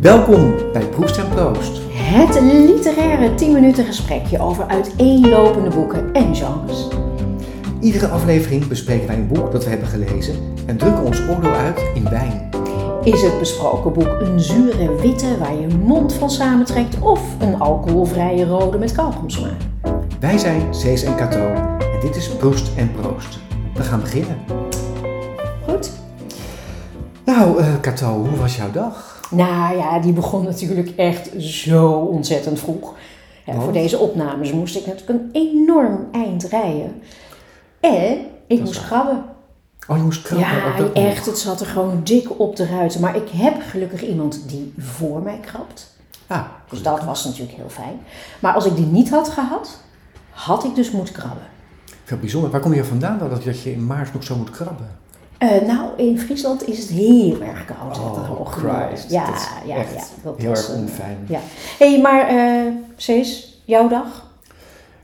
Welkom bij Proest en Proost. Het literaire 10 minuten gesprekje over uiteenlopende boeken en genres. Iedere aflevering bespreken wij een boek dat we hebben gelezen en drukken ons oordeel uit in wijn. Is het besproken boek een zure witte waar je mond van samentrekt of een alcoholvrije rode met kauwgomsmaak? Wij zijn Cees en Cato en dit is Proest en Proost. We gaan beginnen. Goed? Nou, eh Cato, hoe was jouw dag? Nou ja, die begon natuurlijk echt zo ontzettend vroeg. Ja, voor deze opnames moest ik natuurlijk een enorm eind rijden. En ik moest waar. krabben. Oh, je moest krabben. Ja, op echt. Het zat er gewoon dik op de ruiten. Maar ik heb gelukkig iemand die voor mij krabt. Ah, Dus dat was natuurlijk heel fijn. Maar als ik die niet had gehad, had ik dus moeten krabben. veel bijzonder. Waar kom je vandaan dat dat je in maart nog zo moet krabben? Eh, nou, in Friesland is het heel erg koud. Oh, Christ. Ja, ja, echt ja. Dat Heel was, erg onfijn. Ja. Hey, maar eh Cees, jouw dag?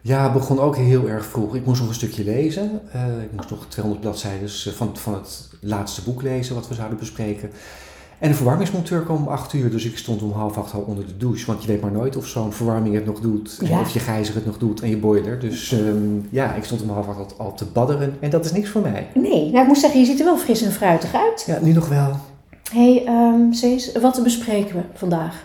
Ja, het begon ook heel erg vroeg. Ik moest nog een stukje lezen. Eh, ik moest nog 200 bladzijden van, van het laatste boek lezen wat we zouden bespreken. En de verwarmingsmonteur kwam om 8 uur, dus ik stond om half acht al onder de douche. Want je weet maar nooit of zo'n verwarming het nog doet, Ja. of je gijzer het nog doet en je boiler. Dus ehm, ja, ik stond om half acht al, te badderen en dat is niks voor mij. Nee, nou, ik moet zeggen, je ziet er wel fris en fruitig uit. Ja, nu nog wel. Hé, hey, ehm, Cees, wat bespreken we vandaag?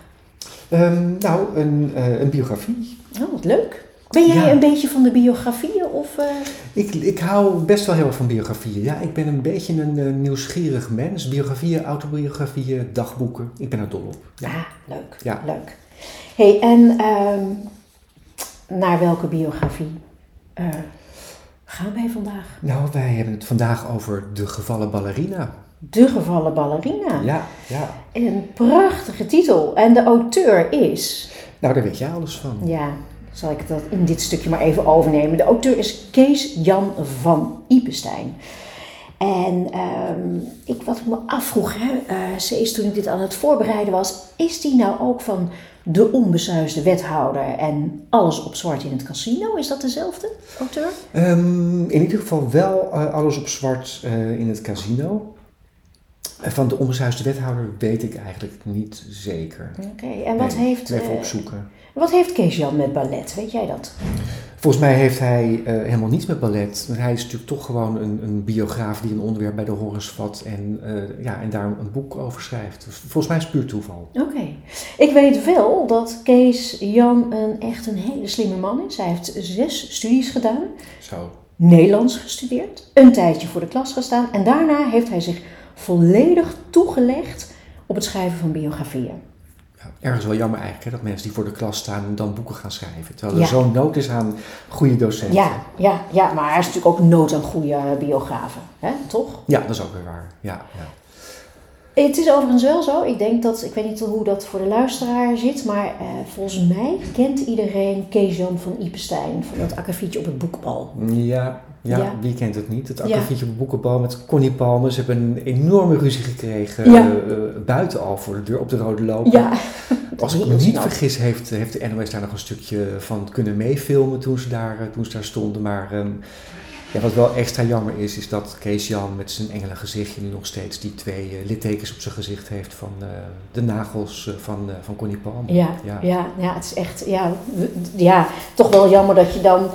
Ehm, nou, een, eh, een biografie. Oh, wat leuk. Ben jij Ja. een beetje van de biografieën of... eh, Ik, ik hou best wel heel erg van biografieën. Ja, ik ben een beetje een eh, nieuwsgierig mens. Biografieën, autobiografieën, dagboeken. Ik ben er dol op. Ja. Ah, leuk. Ja. Leuk. hey, en ehm, naar welke biografie eh, gaan wij vandaag? Nou, wij hebben het vandaag over de gevallen ballerina. De gevallen ballerina. Ja, ja. Een prachtige titel. En de auteur is... Nou, daar weet jij alles van. Ja, zal ik dat in dit stukje maar even overnemen. De auteur is Kees Jan van Ipestein. En ehm, ik, wat ik me afvroeg, hè, eh, Cees, toen ik dit aan het voorbereiden was, is die nou ook van de onbesuisde wethouder en alles op zwart in het casino? Is dat dezelfde auteur? Ehm, in ieder geval wel eh, alles op zwart eh, in het casino. Van de onbesuisde wethouder weet ik eigenlijk niet zeker. Oké, en wat, Nee, heeft, Even opzoeken. Wat heeft Kees Jan met ballet? Weet jij dat? Volgens mij heeft hij eh, helemaal niets met ballet. Hij is natuurlijk toch gewoon een, een biograaf die een onderwerp bij de horens vat en, eh, ja, en daar een boek over schrijft. Dus volgens mij is het puur toeval. Oké. Ik weet wel dat Kees Jan een echt een hele slimme man is. Hij heeft zes studies gedaan. Zo. Nederlands gestudeerd, een tijdje voor de klas gestaan en daarna heeft hij zich volledig toegelegd op het schrijven van biografieën. Ergens wel jammer eigenlijk hè, dat mensen die voor de klas staan en dan boeken gaan schrijven. Terwijl er Ja. zo'n nood is aan goede docenten. Ja, ja, ja, maar hij is natuurlijk ook nood aan goede biografen, hè? toch? Ja, dat is ook weer waar. Ja, ja. Het is overigens wel zo, ik denk dat, ik weet niet hoe dat voor de luisteraar zit, maar eh, volgens mij kent iedereen Kees-Jan van Ipestein van het akkefietje op het boekbal. Ja, ja, Ja. wie kent het niet? Het Ja. akkefietje op boekenbal met Connie Palmer. Ze hebben een enorme ruzie gekregen Ja. eh, eh, buiten al voor de deur op de rode loper. Ja, Als ik me niet vergis, heeft, heeft de NOS daar nog een stukje van kunnen meefilmen toen ze daar, eh, toen ze daar stonden. Maar ehm, ja, wat wel extra jammer is, is dat Kees Jan met zijn engelen gezichtje nu nog steeds die twee eh, littekens op zijn gezicht heeft van eh, de nagels eh, van, van Connie Palmer. Ja, ja. Ja, het is echt, ja, ja, toch wel jammer dat je dan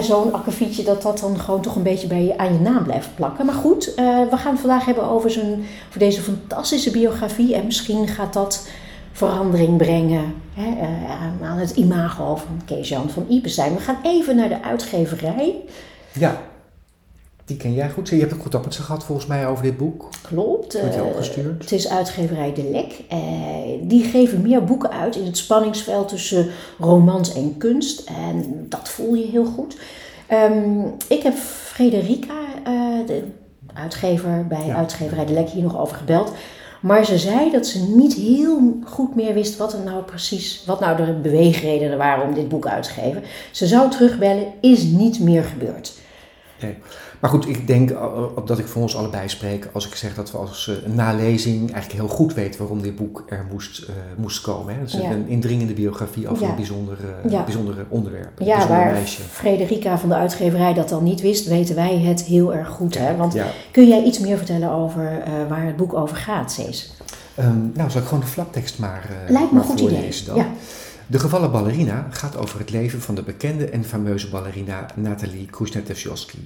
zo'n akkefietje, dat dat dan gewoon toch een beetje bij je, aan je naam blijft plakken. Maar goed, we gaan het vandaag hebben over, zijn, over deze fantastische biografie en misschien gaat dat verandering brengen hè, aan, het imago van Kees-Jan van Ipestein. We gaan even naar de uitgeverij. Ja, die ken jij goed. Je hebt ook contact met ze gehad volgens mij over dit boek. Klopt. Je eh, opgestuurd? Het is uitgeverij De Lek. Eh, die geven meer boeken uit in het spanningsveld tussen romans en kunst. En dat voel je heel goed. Ehm, ik heb Frederica, eh, de uitgever bij Ja. uitgeverij De Lek, hier nog over gebeld. Maar ze zei dat ze niet heel goed meer wist wat er nou precies, wat nou de beweegredenen waren om dit boek uit te geven. Ze zou terugbellen, is niet meer gebeurd. Nee. Maar goed, ik denk uh, dat ik voor ons allebei spreek als ik zeg dat we als uh, nalezing eigenlijk heel goed weten waarom dit boek er moest, uh, moest komen. Hè. Het is ja. een indringende biografie over ja. een bijzondere, ja. bijzondere onderwerp. ja, waar meisje. Frederica van de uitgeverij dat al niet wist, weten wij het heel erg goed. Hè? Want kun jij iets meer vertellen over waar het boek over gaat, Cees? Um, nou, zal ik gewoon de flaptekst maar, Lijkt me maar een goed voorlezen idee. dan. De gevallen ballerina gaat over het leven van de bekende en fameuze ballerina Nathalie Kuznetsovsky.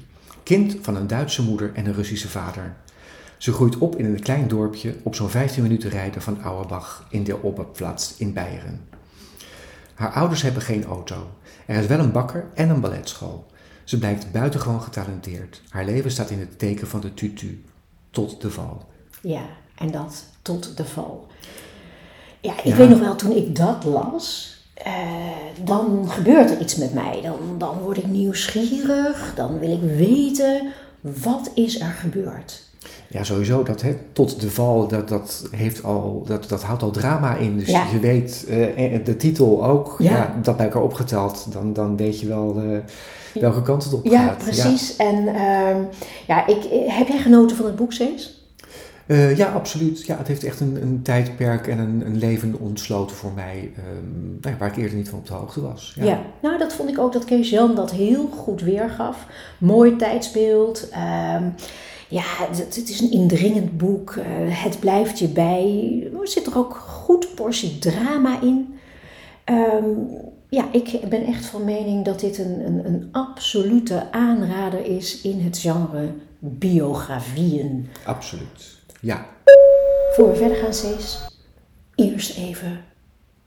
Kind van een Duitse moeder en een Russische vader. Ze groeit op in een klein dorpje op zo'n 15 minuten rijden van Auerbach in de Oberplatz in Beieren. Haar ouders hebben geen auto. Er is wel een bakker en een balletschool. Ze blijkt buitengewoon getalenteerd. Haar leven staat in het teken van de tutu. Tot de val. Ja, en dat tot de val. Ja, ik ja. weet nog wel, toen ik dat las, uh, dan gebeurt er iets met mij. Dan, dan word ik nieuwsgierig, dan wil ik weten, wat is er gebeurd? Ja, sowieso. Dat he, tot de val, dat, dat, heeft al, dat, dat houdt al drama in. Dus ja. je weet, uh, de titel ook, ja. ja. dat bij elkaar opgeteld, dan, dan weet je wel uh, welke kant het op ja, gaat. Precies. Ja, precies. En uh, ja, ik, heb jij genoten van het boek, Cees? Uh, ja, absoluut. Ja, het heeft echt een, een tijdperk en een, een leven ontsloten voor mij, um, nou, waar ik eerder niet van op de hoogte was. Ja. ja, nou dat vond ik ook dat Kees Jan dat heel goed weergaf. Mooi tijdsbeeld. Um, ja, het, het, is een indringend boek. Uh, het blijft je bij. Er zit er ook goed portie drama in. Um, ja, ik ben echt van mening dat dit een, een, een absolute aanrader is in het genre biografieën. Absoluut. Ja. Voor we verder gaan, Cees, eerst even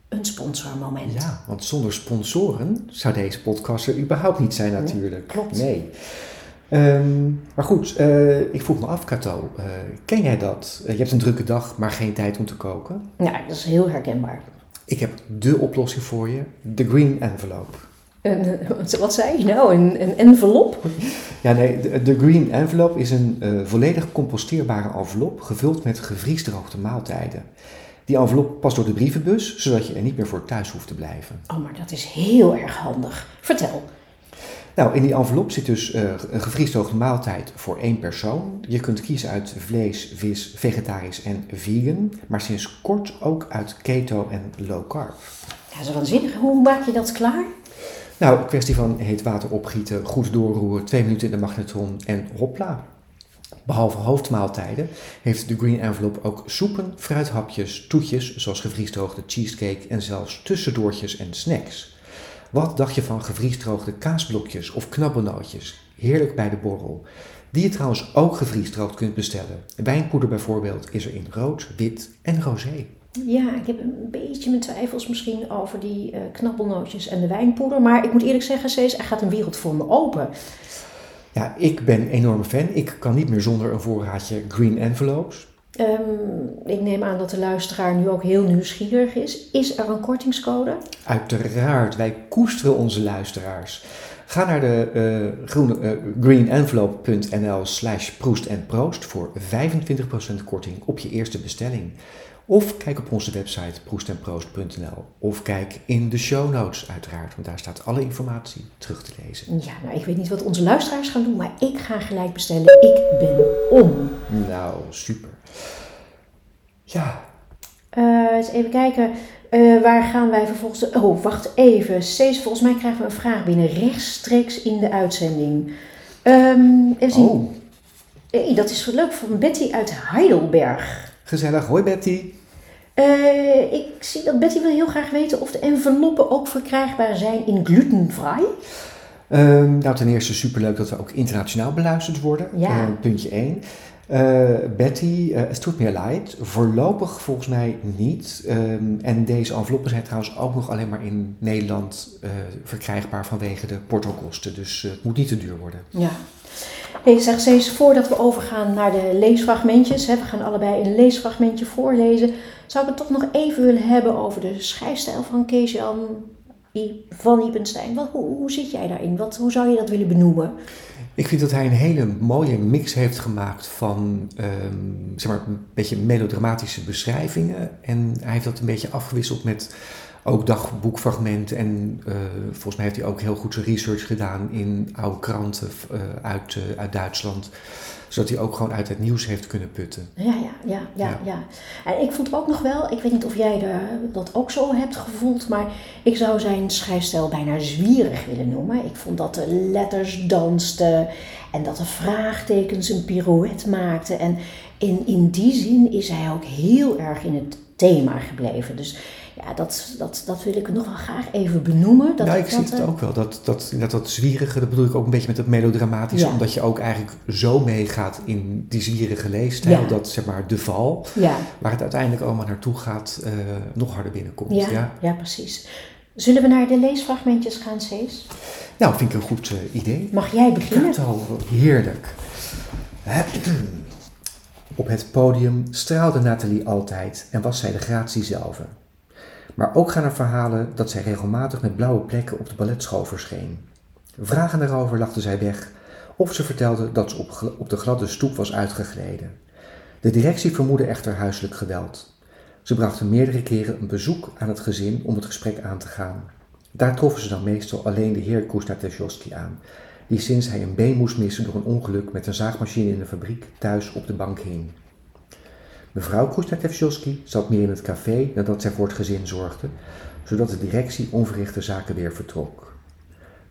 een sponsormoment. Ja, want zonder sponsoren zou deze podcast er überhaupt niet zijn natuurlijk. Klopt. Nee. Um, maar goed, uh, ik vroeg me af, Kato, uh, ken jij dat? Uh, je hebt een drukke dag, maar geen tijd om te koken. Ja, dat is heel herkenbaar. Ik heb de oplossing voor je, de Green Envelope. Een, wat zei je nou? Een, een envelop? Ja, nee, de, de Green Envelope is een uh, volledig composteerbare envelop gevuld met gevriesdroogde maaltijden. Die envelop past door de brievenbus, zodat je er niet meer voor thuis hoeft te blijven. Oh, maar dat is heel erg handig. Vertel. Nou, in die envelop zit dus uh, een gevriesdroogde maaltijd voor één persoon. Je kunt kiezen uit vlees, vis, vegetarisch en vegan, maar sinds kort ook uit keto en low carb. Ja, is waanzinnig. Hoe maak je dat klaar? Nou, kwestie van heet water opgieten, goed doorroeren, twee minuten in de magnetron en hopla. Behalve hoofdmaaltijden heeft de Green Envelope ook soepen, fruithapjes, toetjes zoals gevriesdroogde cheesecake en zelfs tussendoortjes en snacks. Wat dacht je van gevriesdroogde kaasblokjes of knabbelnootjes? Heerlijk bij de borrel. Die je trouwens ook gevriesdroogd kunt bestellen. Wijnpoeder bijvoorbeeld is er in rood, wit en rosé. Ja, ik heb een beetje mijn twijfels misschien over die uh, knabbelnootjes en de wijnpoeder. Maar ik moet eerlijk zeggen, Cees, er gaat een wereld voor me open. Ja, ik ben een enorme fan. Ik kan niet meer zonder een voorraadje green envelopes. Um, ik neem aan dat de luisteraar nu ook heel nieuwsgierig is. Is er een kortingscode? Uiteraard, wij koesteren onze luisteraars. Ga naar de uh, groene, uh, greenenvelope.nl slash proest en proost voor 25% korting op je eerste bestelling. Of kijk op onze website proestenproost.nl. Of kijk in de show notes uiteraard, want daar staat alle informatie terug te lezen. Ja, nou ik weet niet wat onze luisteraars gaan doen, maar ik ga gelijk bestellen. Ik ben om. Nou, super. Ja. Uh, eens even kijken. Uh, waar gaan wij vervolgens... Oh, wacht even. Cees, volgens mij krijgen we een vraag binnen rechtstreeks in de uitzending. Um, even zien. Oh. Hey, dat is leuk van Betty uit Heidelberg. Gezellig. Hoi Betty. Uh, ik zie dat Betty wil heel graag weten of de enveloppen ook verkrijgbaar zijn in glutenvrij. Um, nou, ten eerste superleuk dat we ook internationaal beluisterd worden. Ja. Uh, puntje 1. Uh, Betty, uh, het doet meer leid. Voorlopig volgens mij niet. Um, en deze enveloppen zijn trouwens ook nog alleen maar in Nederland uh, verkrijgbaar vanwege de portokosten. Dus het moet niet te duur worden. Ja. Hey, zeg steeds voordat we overgaan naar de leesfragmentjes, we gaan allebei een leesfragmentje voorlezen, zou ik het toch nog even willen hebben over de schrijfstijl van Kees-Jan van Iepenstein. Wat, hoe, zit jij daarin? Hoe zou je dat willen benoemen? Ik vind dat hij een hele mooie mix heeft gemaakt van um, zeg maar, een beetje melodramatische beschrijvingen. En hij heeft dat een beetje afgewisseld met ook dagboekfragmenten. En uh, volgens mij heeft hij ook heel goed zijn research gedaan in oude kranten uh, uit, uh, uit Duitsland. Zodat hij ook gewoon uit het nieuws heeft kunnen putten. Ja, ja, ja, ja. ja. En ik vond ook nog wel, ik weet niet of jij dat ook zo hebt gevoeld, maar ik zou zijn schrijfstijl bijna zwierig willen noemen. Ik vond dat de letters dansten en dat de vraagtekens een pirouette maakten. En in, in die zin is hij ook heel erg in het thema gebleven. Dus ja, dat, dat, dat wil ik nog wel graag even benoemen. Dat nou, ik zie het ook wel. Dat, dat, dat, dat zwierige, dat bedoel ik ook een beetje met het melodramatische. Omdat je ook eigenlijk zo meegaat in die zwierige leestijl. Dat zeg maar de val, ja. waar het uiteindelijk allemaal naartoe gaat, uh, nog harder binnenkomt. Ja, ja. precies. Zullen we naar de leesfragmentjes gaan, Cees? Nou, vind ik een goed uh, idee. Mag jij beginnen? heerlijk. Op het podium straalde Nathalie altijd en was zij de gratie zelf. Maar ook gaan er verhalen dat zij regelmatig met blauwe plekken op de balletschool verscheen. Vragen daarover lachte zij weg, of ze vertelde dat ze op, op de gladde stoep was uitgegleden. De directie vermoedde echter huiselijk geweld. Ze brachten meerdere keren een bezoek aan het gezin om het gesprek aan te gaan. Daar troffen ze dan meestal alleen de heer Kustateshowski aan, die sinds hij een been moest missen door een ongeluk met een zaagmachine in de fabriek thuis op de bank hing. Mevrouw Kustatevsjoski zat meer in het café nadat zij voor het gezin zorgde, zodat de directie onverrichte zaken weer vertrok.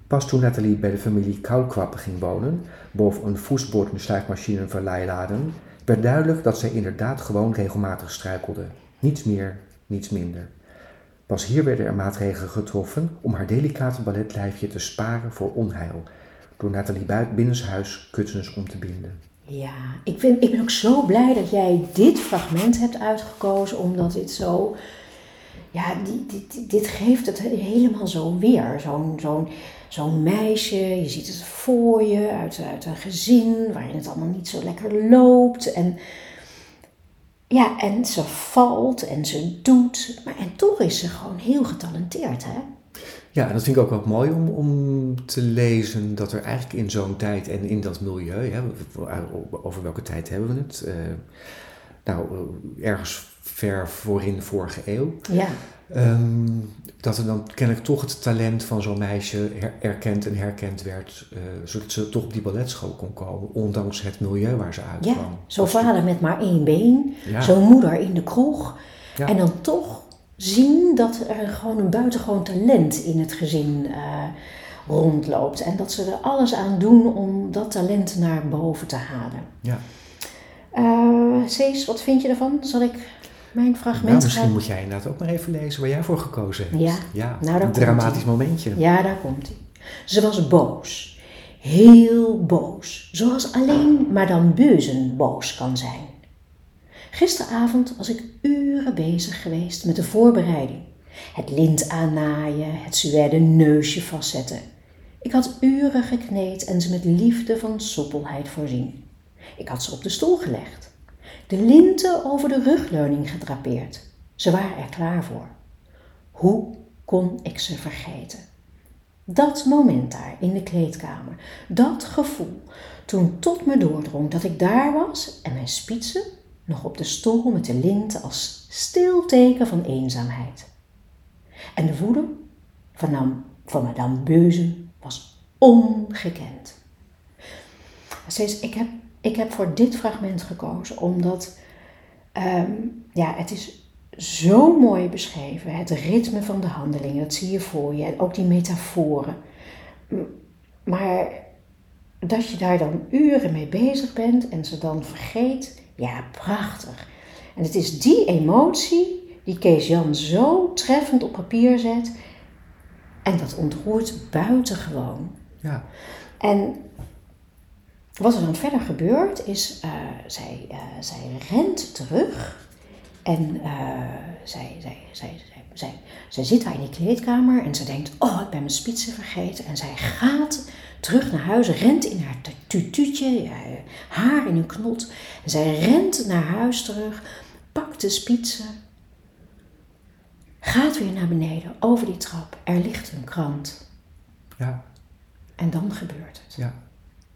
Pas toen Nathalie bij de familie Koukwap ging wonen, boven een sluitmachine verleiladen, werd duidelijk dat zij inderdaad gewoon regelmatig struikelde. Niets meer, niets minder. Pas hier werden er maatregelen getroffen om haar delicate balletlijfje te sparen voor onheil, door Nathalie binnenshuis kussens om te binden. Ja, ik, vind, ik ben ook zo blij dat jij dit fragment hebt uitgekozen, omdat dit zo. Ja, die, dit, dit geeft het helemaal zo weer. Zo'n zo'n zo'n meisje, je ziet het voor je, uit, uit een gezin waarin het allemaal niet zo lekker loopt. En ja, en ze valt en ze doet, maar en toch is ze gewoon heel getalenteerd, hè? Ja, en dat vind ik ook wel mooi om, om te lezen dat er eigenlijk in zo'n tijd en in dat milieu, hè, over welke tijd hebben we het? Uh, nou, eh, ergens ver voorin de vorige eeuw. Ja. Um, dat er dan kennelijk toch het talent van zo'n meisje erkend en herkend werd, uh, zodat ze toch op die balletschool kon komen, ondanks het milieu waar ze uitkwam. Ja, zo'n vader met maar één been, ja. zo'n moeder in de kroeg. Ja. En dan toch zien dat er gewoon een buitengewoon talent in het gezin uh, rondloopt. En dat ze er alles aan doen om dat talent naar boven te halen. Ja. Uh, Cees, wat vind je ervan? Zal ik mijn fragment nou, misschien moet jij inderdaad ook maar even lezen waar jij voor gekozen hebt. Ja, ja nou, een dramatisch momentje. Ja, daar komt hij. Ze was boos. Heel boos. Zoals alleen Madame Beuzen boos kan zijn. Gisteravond was ik uren bezig geweest met de voorbereiding. Het lint aannaaien, het suède neusje vastzetten. Ik had uren gekneed en ze met liefde van soepelheid voorzien. Ik had ze op de stoel gelegd. De linten over de rugleuning gedrapeerd. Ze waren er klaar voor. Hoe kon ik ze vergeten? Dat moment daar in de kleedkamer, dat gevoel, toen tot me doordrong dat ik daar was en mijn spitsen nog op de stoel met de lint als stil teken van eenzaamheid. En de woede van, madame Beuzen was ongekend. Ik, heb, ik heb voor dit fragment gekozen omdat um, ja, het is zo mooi beschreven. Het ritme van de handelingen, dat zie je voor je. En ook die metaforen. Maar dat je daar dan uren mee bezig bent en ze dan vergeet ja, prachtig. En het is die emotie die Kees Jan zo treffend op papier zet. En dat ontroert buitengewoon. Ja. En wat er dan verder gebeurt is, uh, zij, uh, zij rent terug en uh, zij, zij, zij, zij, zij, zij zit daar in die kleedkamer en ze denkt, oh ik ben mijn spitsen vergeten. En zij gaat terug naar huis, rent in haar tutuutje, haar in een knot. En zij rent naar huis terug, pakt de spitsen, gaat weer naar beneden, over die trap. Er ligt een krant. Ja. En dan gebeurt het. Ja,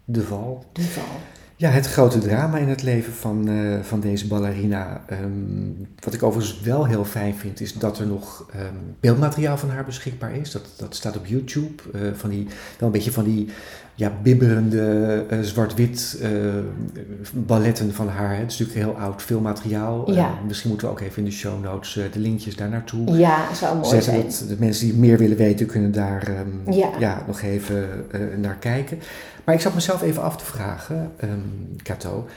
de val. De val. Ja, het grote drama in het leven van, eh, van deze ballerina. Ehm, wat ik overigens wel heel fijn vind, is dat er nog ehm, beeldmateriaal van haar beschikbaar is. Dat, dat staat op YouTube. eh, van die, wel een beetje van die ja, bibberende eh, zwart-wit eh, balletten van haar. Het is natuurlijk heel oud filmmateriaal. Ja. Eh, misschien moeten we ook even in de show notes de linkjes daar naartoe Ja, zou mooi zetten. zijn. Dat de mensen die meer willen weten, kunnen daar ehm, Ja. ja, nog even naar kijken. Maar ik zat mezelf even af te vragen, ehm Kato.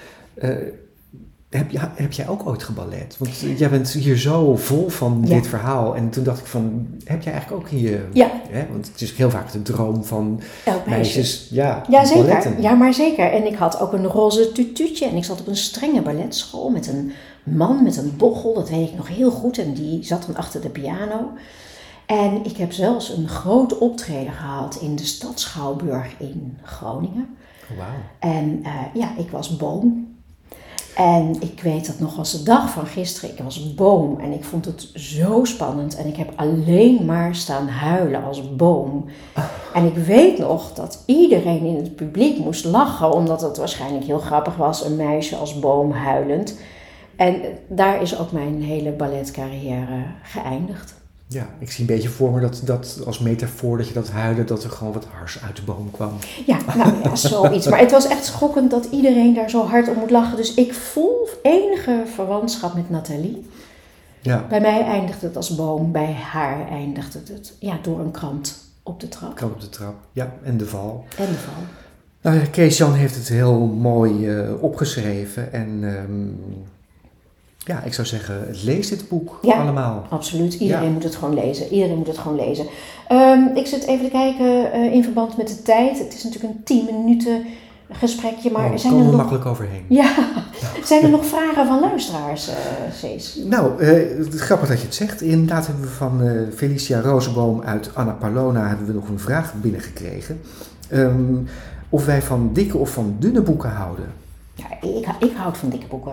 Heb, je, heb jij ook ooit geballet? Want jij bent hier zo vol van Ja. dit verhaal. En toen dacht ik van, heb jij eigenlijk ook hier... Ja. Hè? Want het is heel vaak de droom van Elk meisjes, ja, Ja, zeker. balletten. Ja, maar zeker. En ik had ook een roze tutuutje. En ik zat op een strenge balletschool met een man met een bochel. Dat weet ik nog heel goed. En die zat dan achter de piano. En ik heb zelfs een groot optreden gehad in de stad Schouwburg in Groningen. Oh, Wauw. En eh, ja, ik was boom. En ik weet dat nog als de dag van gisteren. Ik was boom en ik vond het zo spannend. En ik heb alleen maar staan huilen als boom. En ik weet nog dat iedereen in het publiek moest lachen, omdat het waarschijnlijk heel grappig was, een meisje als boom huilend. En daar is ook mijn hele balletcarrière geëindigd. Ja, ik zie een beetje voor me dat, dat als metafoor dat je dat huilen, dat er gewoon wat hars uit de boom kwam. Ja, nou ja, zoiets. Maar het was echt schokkend dat iedereen daar zo hard om moet lachen. Dus ik voel enige verwantschap met Nathalie. Ja, Bij mij eindigde het als boom, bij haar eindigde het ja, door een krant op de trap. kan op de trap. Ja, en de val. En de val. Nou, ja, Kees Jan heeft het heel mooi eh, opgeschreven. En ehm, ja, ik zou zeggen, lees dit boek Ja. allemaal. Absoluut, iedereen Ja. moet het gewoon lezen. Iedereen moet het gewoon lezen. Ehm, ik zit even te kijken eh, in verband met de tijd. Het is natuurlijk een 10 minuten gesprekje, maar oh, zijn er nog, makkelijk overheen. ja, zijn er nog vragen van luisteraars, Cees? Nou, eh, grappig dat je het zegt. Inderdaad hebben we van Felicia Rozenboom uit Anna Palona hebben we nog een vraag binnengekregen. Ehm, of wij van dikke of van dunne boeken houden. Ja, ik, ik houd van dikke boeken.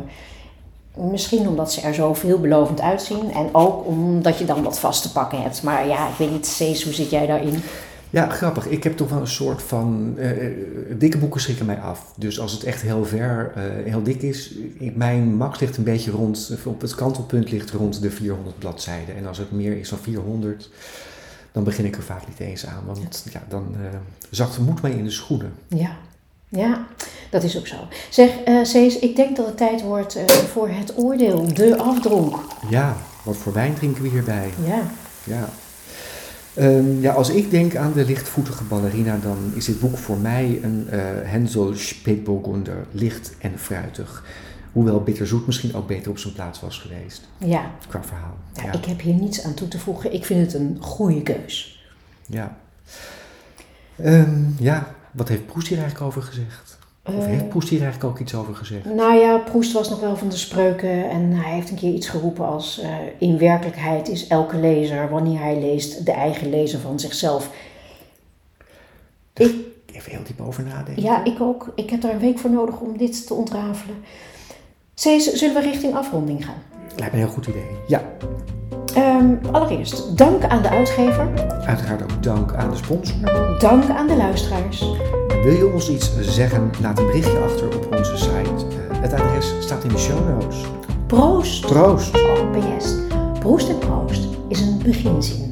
Misschien omdat ze er zo veelbelovend uitzien en ook omdat je dan wat vast te pakken hebt. Maar ja, ik weet niet, Cees, hoe zit jij daarin? Ja, grappig. Ik heb toch wel een soort van... eh, eh, dikke boeken schrikken mij af. Dus als het echt heel ver, eh, heel dik is... Ik, mijn max ligt een beetje rond... Op het kantelpunt ligt rond de 400 bladzijden. En als het meer is dan 400... Dan begin ik er vaak niet eens aan. Want ja, dan zakt de moed mij in de schoenen. Ja, ja, dat is ook zo. Zeg, eh Cees, ik denk dat het tijd wordt eh, voor het oordeel, de afdronk. Ja, wat voor wijn drinken we hierbij? Ja, Ja. Ehm, ja, als ik denk aan de lichtvoetige ballerina, dan is dit boek voor mij een eh Hensel Spätburgunder, licht en fruitig. Hoewel bitterzoet misschien ook beter op zijn plaats was geweest, ja. qua verhaal. ja, Ja, ik heb hier niets aan toe te voegen. Ik vind het een goede keus. ja. Ehm, ja, wat heeft Proest hier eigenlijk over gezegd? Of Eh, heeft Proest hier eigenlijk ook iets over gezegd? Nou ja, Proest was nog wel van de spreuken en hij heeft een keer iets geroepen als eh, in werkelijkheid is elke lezer, wanneer hij leest, de eigen lezer van zichzelf. Ik, Even heel diep over nadenken. ja, ik ook. Ik heb daar een week voor nodig om dit te ontrafelen. Cees, zullen we richting afronding gaan? Lijkt me een heel goed idee. Ja, Ehm, allereerst, dank aan de uitgever. uiteraard ook dank aan de sponsor. Dank aan de luisteraars. Wil je ons iets zeggen? Laat een berichtje achter op onze site. Eh, het adres staat in de show notes. Proost. Troost! Oh, PS. Proost en Proost is een beginzinproductie.